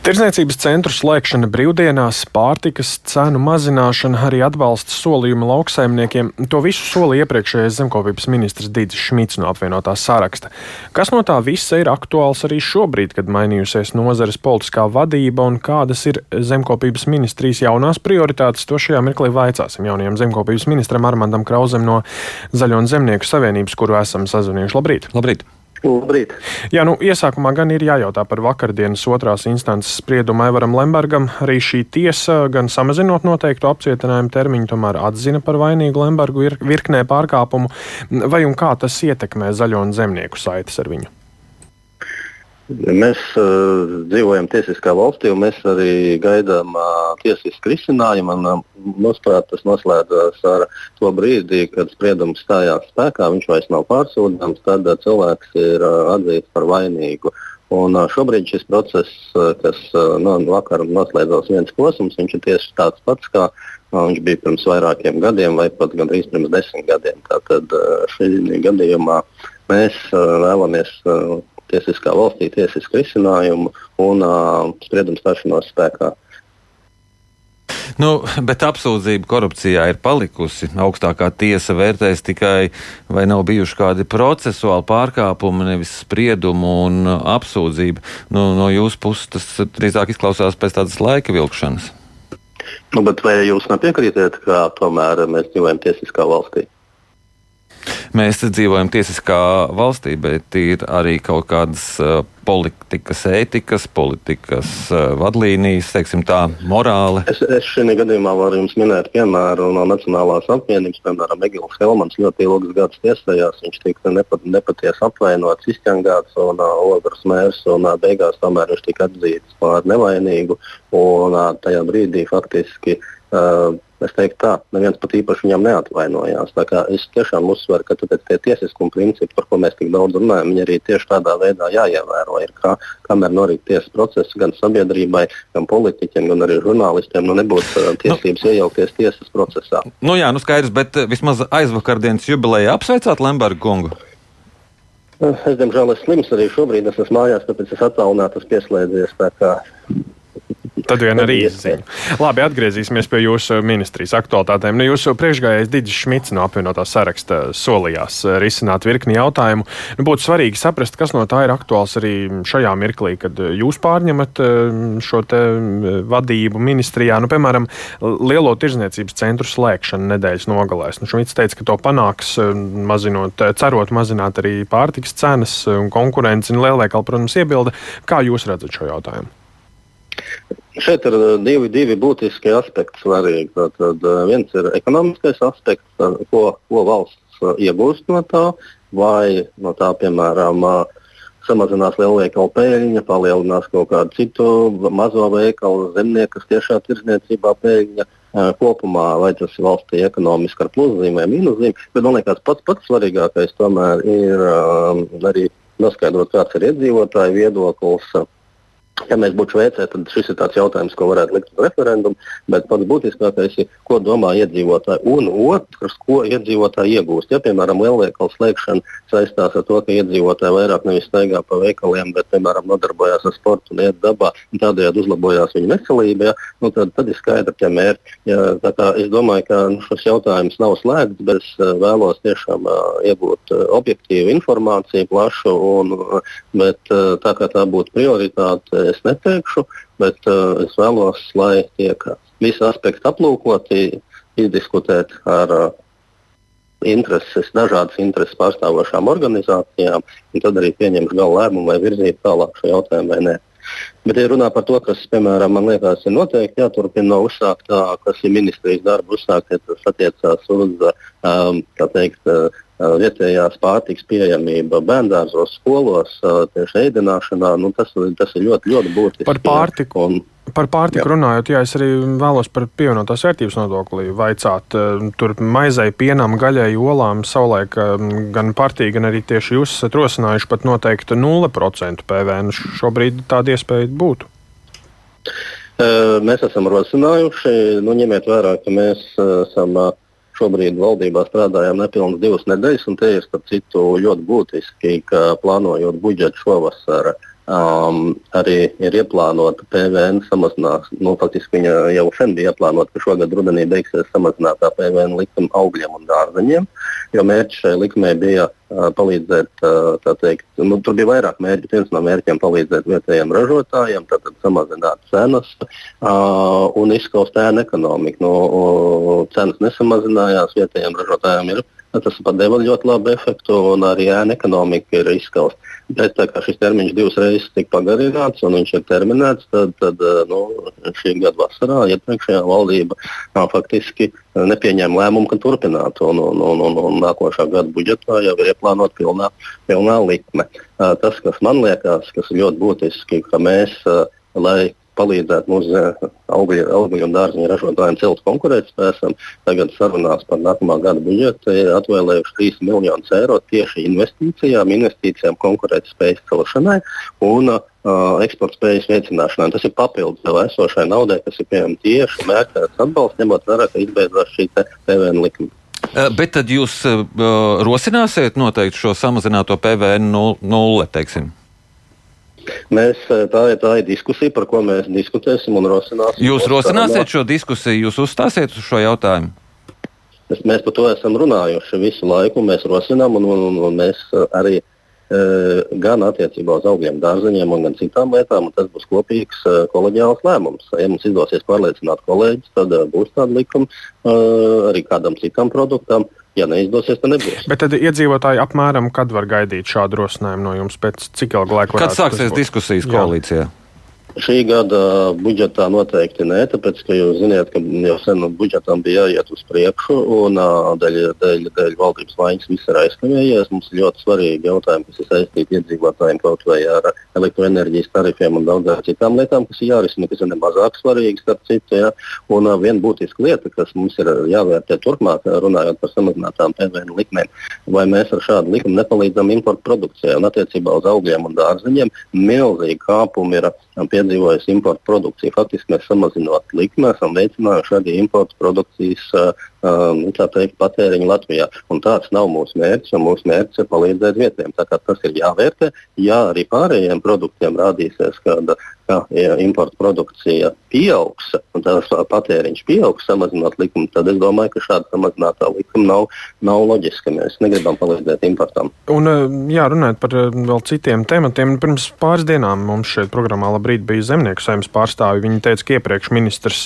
Tirzniecības centru slēgšana brīvdienās, pārtikas cenu mazināšana, arī atbalsta solījumi lauksaimniekiem - to visu solīja iepriekšējais zemkopības ministrs Dīdzis Šmits no apvienotā saraksta. Kas no tā visa ir aktuāls arī šobrīd, kad mainījusies nozares politiskā vadība un kādas ir zemkopības ministrijas jaunās prioritātes, to šajā mirklī vaicāsim jaunajam zemkopības ministram Armandam Krauzem no Zaļo un Zemnieku savienības, kuru esam sazvanījuši. Labrīt! Labrīt. Labrīt. Jā, nu, iesākumā gan ir jājautā par vakardienas otrās instances spriedumu Aivaram Lembergam. Arī šī tiesa, gan samazinot noteiktu apcietinājumu termiņu, tomēr atzina par vainīgu Lembergu virknē pārkāpumu. Vai un kā tas ietekmē zaļo un zemnieku saites ar viņu? Mēs uh, dzīvojam tiesiskā valstī, un mēs arī gaidām uh, tiesisku risinājumu. Uh, tas noslēdzās ar to brīdi, kad spriedums stājās spēkā. Viņš vairs nav pārsūdzams, tad uh, cilvēks ir uh, atzīts par vainīgu. Un, uh, šobrīd šis process, uh, kas uh, no vakar noslēdzās viens posms, viņš ir tieši tāds pats, kā viņš bija pirms vairākiem gadiem, vai pat gandrīz pirms desmit gadiem. Tātad šī gadījumā mēs vēlamies. Tiesiskā valstī tiesisku risinājumu un uh, spriedumu stāšanos spēkā. Nu, bet apsūdzība korupcijā ir palikusi. Augstākā tiesa vērtēs tikai, vai nav bijuši kādi procesuāli pārkāpumi, nevis spriedumu un apsūdzība. Nu, no jūsu puses tas drīzāk izklausās pēc tādas laika vilkšanas. Nu, vai jūs nepiekrītat, ka tomēr mēs dzīvojam tiesiskā valstī? Mēs dzīvojam tiesiskā valstī, bet ir arī kaut kādas uh, politikas ētikas, politikas uh, vadlīnijas, teiksim tā, morāle. Es, es šajā gadījumā varu jums minēt piemēru no Nacionālās apvienības. Piemēram, Egils Helmans ļoti ilgus gadus tiesājās. Viņš tika nepat, nepatiesi apvainots, izķengāts un uh, ogres mērs, un uh, beigās tomēr viņš tika atzīts par nevainīgu. Un uh, tajā brīdī faktiski. Uh, Es teiktu, tā, neviens pat īpaši viņam neatvainojās. Es tiešām uzsveru, ka tie tiesiskuma principi, par ko mēs tik daudz runājam, arī tieši tādā veidā jāievēro. Ir kā, kamēr norit tiesas process, gan sabiedrībai, gan politiķiem, gan arī žurnālistiem, nu nebūtu uh, tiesības nu, iejaukties tiesas procesā. Nu jā, nu skaidrs, bet uh, vismaz aizvakardienas jubileja apsveicāt Lemberga kungu. Uh, es, diemžēl, esmu slims arī šobrīd. Es esmu mājās, tāpēc es attālināti pieslēdzies. Tā kā Tad vien arī izziņa. Labi, atgriezīsimies pie jūsu ministrijas aktualitātēm. Nu, jūsu priekšgājējs Digis Šmits no apvienotā saraksta solījās eh, risināt virkni jautājumu. Nu, būtu svarīgi saprast, kas no tā ir aktuāls arī šajā mirklī, kad jūs pārņemat eh, šo vadību ministrijā. Nu, piemēram, lielo tirzniecības centru slēgšanu nedēļas nogalēs. Nu, Šmits teica, ka to panāks, eh, mazinot, cerot mazināt arī pārtikas cenas un konkurenci. Lielveikali, protams, iebilda. Kā jūs redzat šo jautājumu? Šeit ir uh, divi, divi būtiski aspekti svarīgi. Tad, uh, viens ir ekonomiskais aspekts, uh, ko, ko valsts iegūst no tā, vai no tā, piemēram, samazinās lielveikalu peļņa, palielinās kaut kādu citu mazo veikalu, zemnieku tiešā tirzniecībā peļņa. Kopumā, vai tas ir valstī ekonomiski ar pluszīm vai mīnuszīm, bet man liekas, pats, pats svarīgākais tomēr ir um, arī noskaidrot, kāds ir iedzīvotāju viedoklis, Ja mēs būtu Šveicē, tad šis ir tāds jautājums, ko varētu likt uz referendumu. Bet pats būtiskākais ir, ko domā iedzīvotāji. Un otrs, ko iedzīvotāji iegūst. Ja, piemēram, lielveikalu slēgšana saistās ar to, ka iedzīvotāji vairāk nevis staigā pa veikaliem, bet, piemēram, nodarbojās ar sportu un iet dabā, un tādējādi uzlabojās viņu veselība, ja, nu, tad, tad ir skaidrs, ka mērķi. Ja, es domāju, ka nu, šis jautājums nav slēgts, bet es uh, vēlos tiešām uh, iegūt uh, objektīvu informāciju, plašu, un, bet uh, tā kā tā būtu prioritāte es neteikšu, bet uh, es vēlos, lai tiek visi aspekti aplūkoti, izdiskutēti ar uh, intereses, dažādas intereses pārstāvošām organizācijām, un tad arī pieņemt gala lēmumu, vai virzīt tālāk šo jautājumu vai nē. Bet, ja runā par to, kas, piemēram, man liekas, ir noteikti jāturpina no uzsāktā, kas ir ministrijas darba uzsākt, ja tas attiecās uz um, teikt, vietējās pārtiks pieejamība bērngārzos, skolos, tieši ēdināšanā, nu, tas, tas ir ļoti, ļoti būtiski. Par pārtiku. Un, Par pārtiku jā. runājot, jā, es arī vēlos par pievienotās vērtības nodokli vaicāt. Tur maizei, pienam, gaļai, olām savulaik gan partija, gan arī tieši jūs esat rosinājuši pat noteikti 0% PVN. Šobrīd tāda iespēja būtu. Mēs esam rosinājuši, nu, ņemiet vērā, ka mēs esam šobrīd valdībā strādājām nepilnas divas nedēļas, un tie ir starp citu ļoti būtiski, ka plānojot budžetu šovasar um, arī ir ieplānota PVN samazinājuma. Nu, faktiski viņa jau sen bija ieplānota, ka šogad rudenī beigsies samazinātā PVN likuma augļiem un dārzeņiem. Jo mērķis šai likumai bija palīdzēt, teikt, nu, tur bija vairāk mērķi. Viens no mērķiem - palīdzēt vietējiem ražotājiem, tad samazināt cenas un izskaust ēnu ekonomiku. Nu, cenas nesamazinājās, vietējiem ražotājiem ir Tas pat deva ļoti labu efektu, un arī ēna ekonomika ir izskausta. Bet tā kā šis termiņš divas reizes tika pagarināts un viņš ir terminēts, tad, tad nu, šī gada vasarā iepriekšējā valdība nā, faktiski nepieņēma lēmumu, ka turpinātu. Un, un, un, un, un nākošā gada budžetā jau ir ieplānota pilnā, pilnā likme. Tas, kas man liekas, kas ir ļoti būtiski, ka mēs, lai palīdzētu mūsu eh, augļu, un dārziņu ražotājiem celt konkurētspēju. Tagad sarunās par nākamā gada budžetu ir atvēlējuši 3 miljonus eiro tieši investīcijām, investīcijām konkurētspējas celšanai un uh, eksporta spējas veicināšanai. Tas ir papildus jau esošai naudai, kas ir pieejama tieši mērķēts atbalsts, ņemot vērā, ka izbeidzās šī PVN likme. Bet tad jūs uh, rosināsiet noteikti šo samazināto PVN nulle, teiksim? Mēs, eh, tā, ir, tā ir diskusija, par ko mēs diskutēsim un rosināsim. Jūs rosināsiet šo diskusiju, jūs uzstāsiet uz šo jautājumu? Mēs, mēs par to esam runājuši visu laiku. Mēs rosinām, un, un, un mēs arī e, gan attiecībā uz augļiem, dārzeņiem, gan citām lietām. Tas būs kopīgs kolēģiāls lēmums. Ja mums izdosies pārliecināt kolēģis, tad būs tāda likuma arī kādam citam produktam. Ja neizdosies, tad nebūs. Bet tad iedzīvotāji apmēram kad var gaidīt šādu rosinājumu no jums? Pēc cik ilga laika? Kad sāksies diskusijas koalīcijā? Jā. Šī gada budžetā noteikti nē, tāpēc, ka jūs zināt, ka jau sen budžetam bija jāiet uz priekšu, un dēļ, dēļ, dēļ valdības vainas viss ir aizkavējies. Mums ir ļoti svarīgi jautājumi, kas ir saistīti iedzīvotājiem kaut vai ar elektroenerģijas tarifiem un daudzām citām lietām, kas ir jārisina, kas ir nemazāk svarīgas, starp citu. Ja? Un viena būtiska lieta, kas mums ir jāvērtē turpmāk, runājot par samazinātām PVN likmēm, vai mēs ar šādu likumu nepalīdzam importu produkcijai un attiecībā uz augļiem un dārzeņiem milzīgi kāpumi ir piedzīvojusi importu produkcija. Faktiski mēs samazinot likmi, esam veicinājuši arī importu produkcijas um, teikt, patēriņu Latvijā. Un tāds nav mūsu mērķis, un mūsu mērķis ir palīdzēt vietējiem. Tas ir jāvērtē. Ja arī pārējiem produktiem rādīsies, ka, ka ja importa produkcija pieaugs un tās patēriņš pieaugs, samazinot likumu, tad es domāju, ka šāda samazinātā likuma nav, nav loģiska. Mēs negribam palīdzēt importam. Un, jā, runājot par vēl citiem tematiem, pirms pāris dienām mums šeit programmā labrīt bija zemnieku saimnes pārstāvi. Viņi teica, ka iepriekš ministrs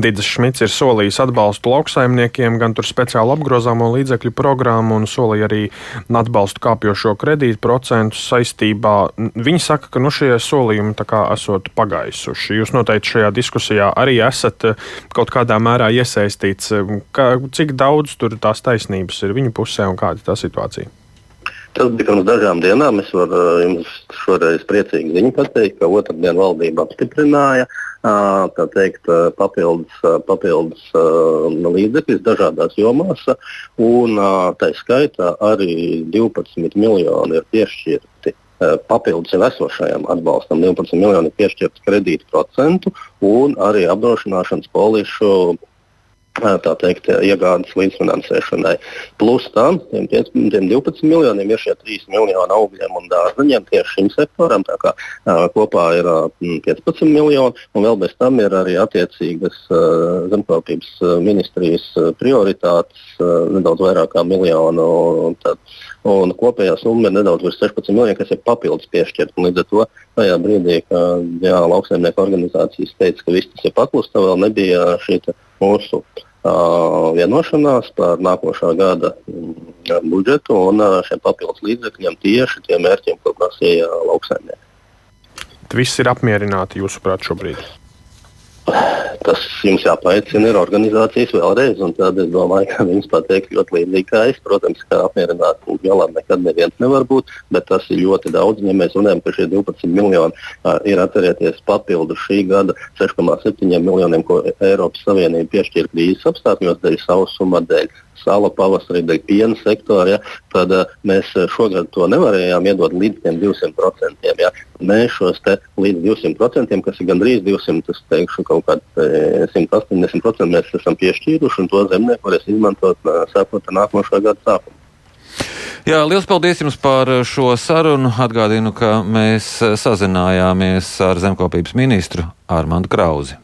Digis Šmits ir solījis atbalstu lauksaimniekiem gan tur speciālu apgrozāmo līdzekļu programmu un solīja arī atbalstu kāpjošo kredītu procentu saistībā. Viņi saka, ka nu, šie solījumi esot pagaisuši. Jūs noteikti šajā diskusijā arī esat eh, kaut kādā mērā iesaistīts. Ka, cik daudz tur tās taisnības ir viņu pusē un kāda ir tā situācija? Tas bija pirms dažām dienām. Es varu eh, jums šoreiz priecīgi ziņu pateikt, ka otrdien valdība apstiprināja teikt, papildus, papildus līdzekļus dažādās jomās, un tā skaitā arī 12 miljoni ir piešķirti papildus jau esošajam atbalstam 12 miljoni piešķirts kredītu procentu un arī apdrošināšanas polišu tā teikt, iegādes līdzfinansēšanai. Plus tam, tiem, 5, tiem 12 miljoniem ir šie 3 miljoni augļiem un dārzeņiem tieši šim sektoram. Tā kā uh, kopā ir uh, 15 miljoni, un vēl bez tam ir arī attiecīgas uh, zemkopības ministrijas prioritātes, nedaudz vairāk kā miljonu. Tad, un kopējā summa ir nedaudz virs 16 miljoniem, kas ir papildus piešķirta. Līdz ar to tajā brīdī, kad lauksaimnieku organizācijas teica, ka viss tas ir paklusta, vēl nebija šī mūsu vienošanās par nākošā gada uh, budžetu un šiem papildus līdzekļiem tieši tiem mērķiem, ko prasīja lauksaimnieki. Viss ir apmierināti jūsuprāt šobrīd? Tas jums jāpaicina ir organizācijas vēlreiz, tad es domāju, ka viņas pateiks ļoti līdzīgi kā es. Protams, ka apmierināt galā nekad neviens nevar būt, bet tas ir ļoti daudz. Ja mēs runājam, ka šie 12 miljoni uh, ir atcerieties papildu šī gada 6,7 miljoniem, ko Eiropas Savienība piešķīra krīzes apstākļos dēļ sausuma dēļ sāla pavasarī, dēļ piena sektora, ja, tad uh, mēs šogad to nevarējām iedot līdz 200%. Ja. Mēs šos līdz 200%, kas ir gandrīz 200, es teikšu, kaut kādi 180%, mēs esam piešķīruši, un to zemnieki varēs izmantot uh, sākot ar nākošā gada sākumu. Jā, liels paldies jums par šo sarunu. Atgādinu, ka mēs sazinājāmies ar zemkopības ministru Armandu Krauzi.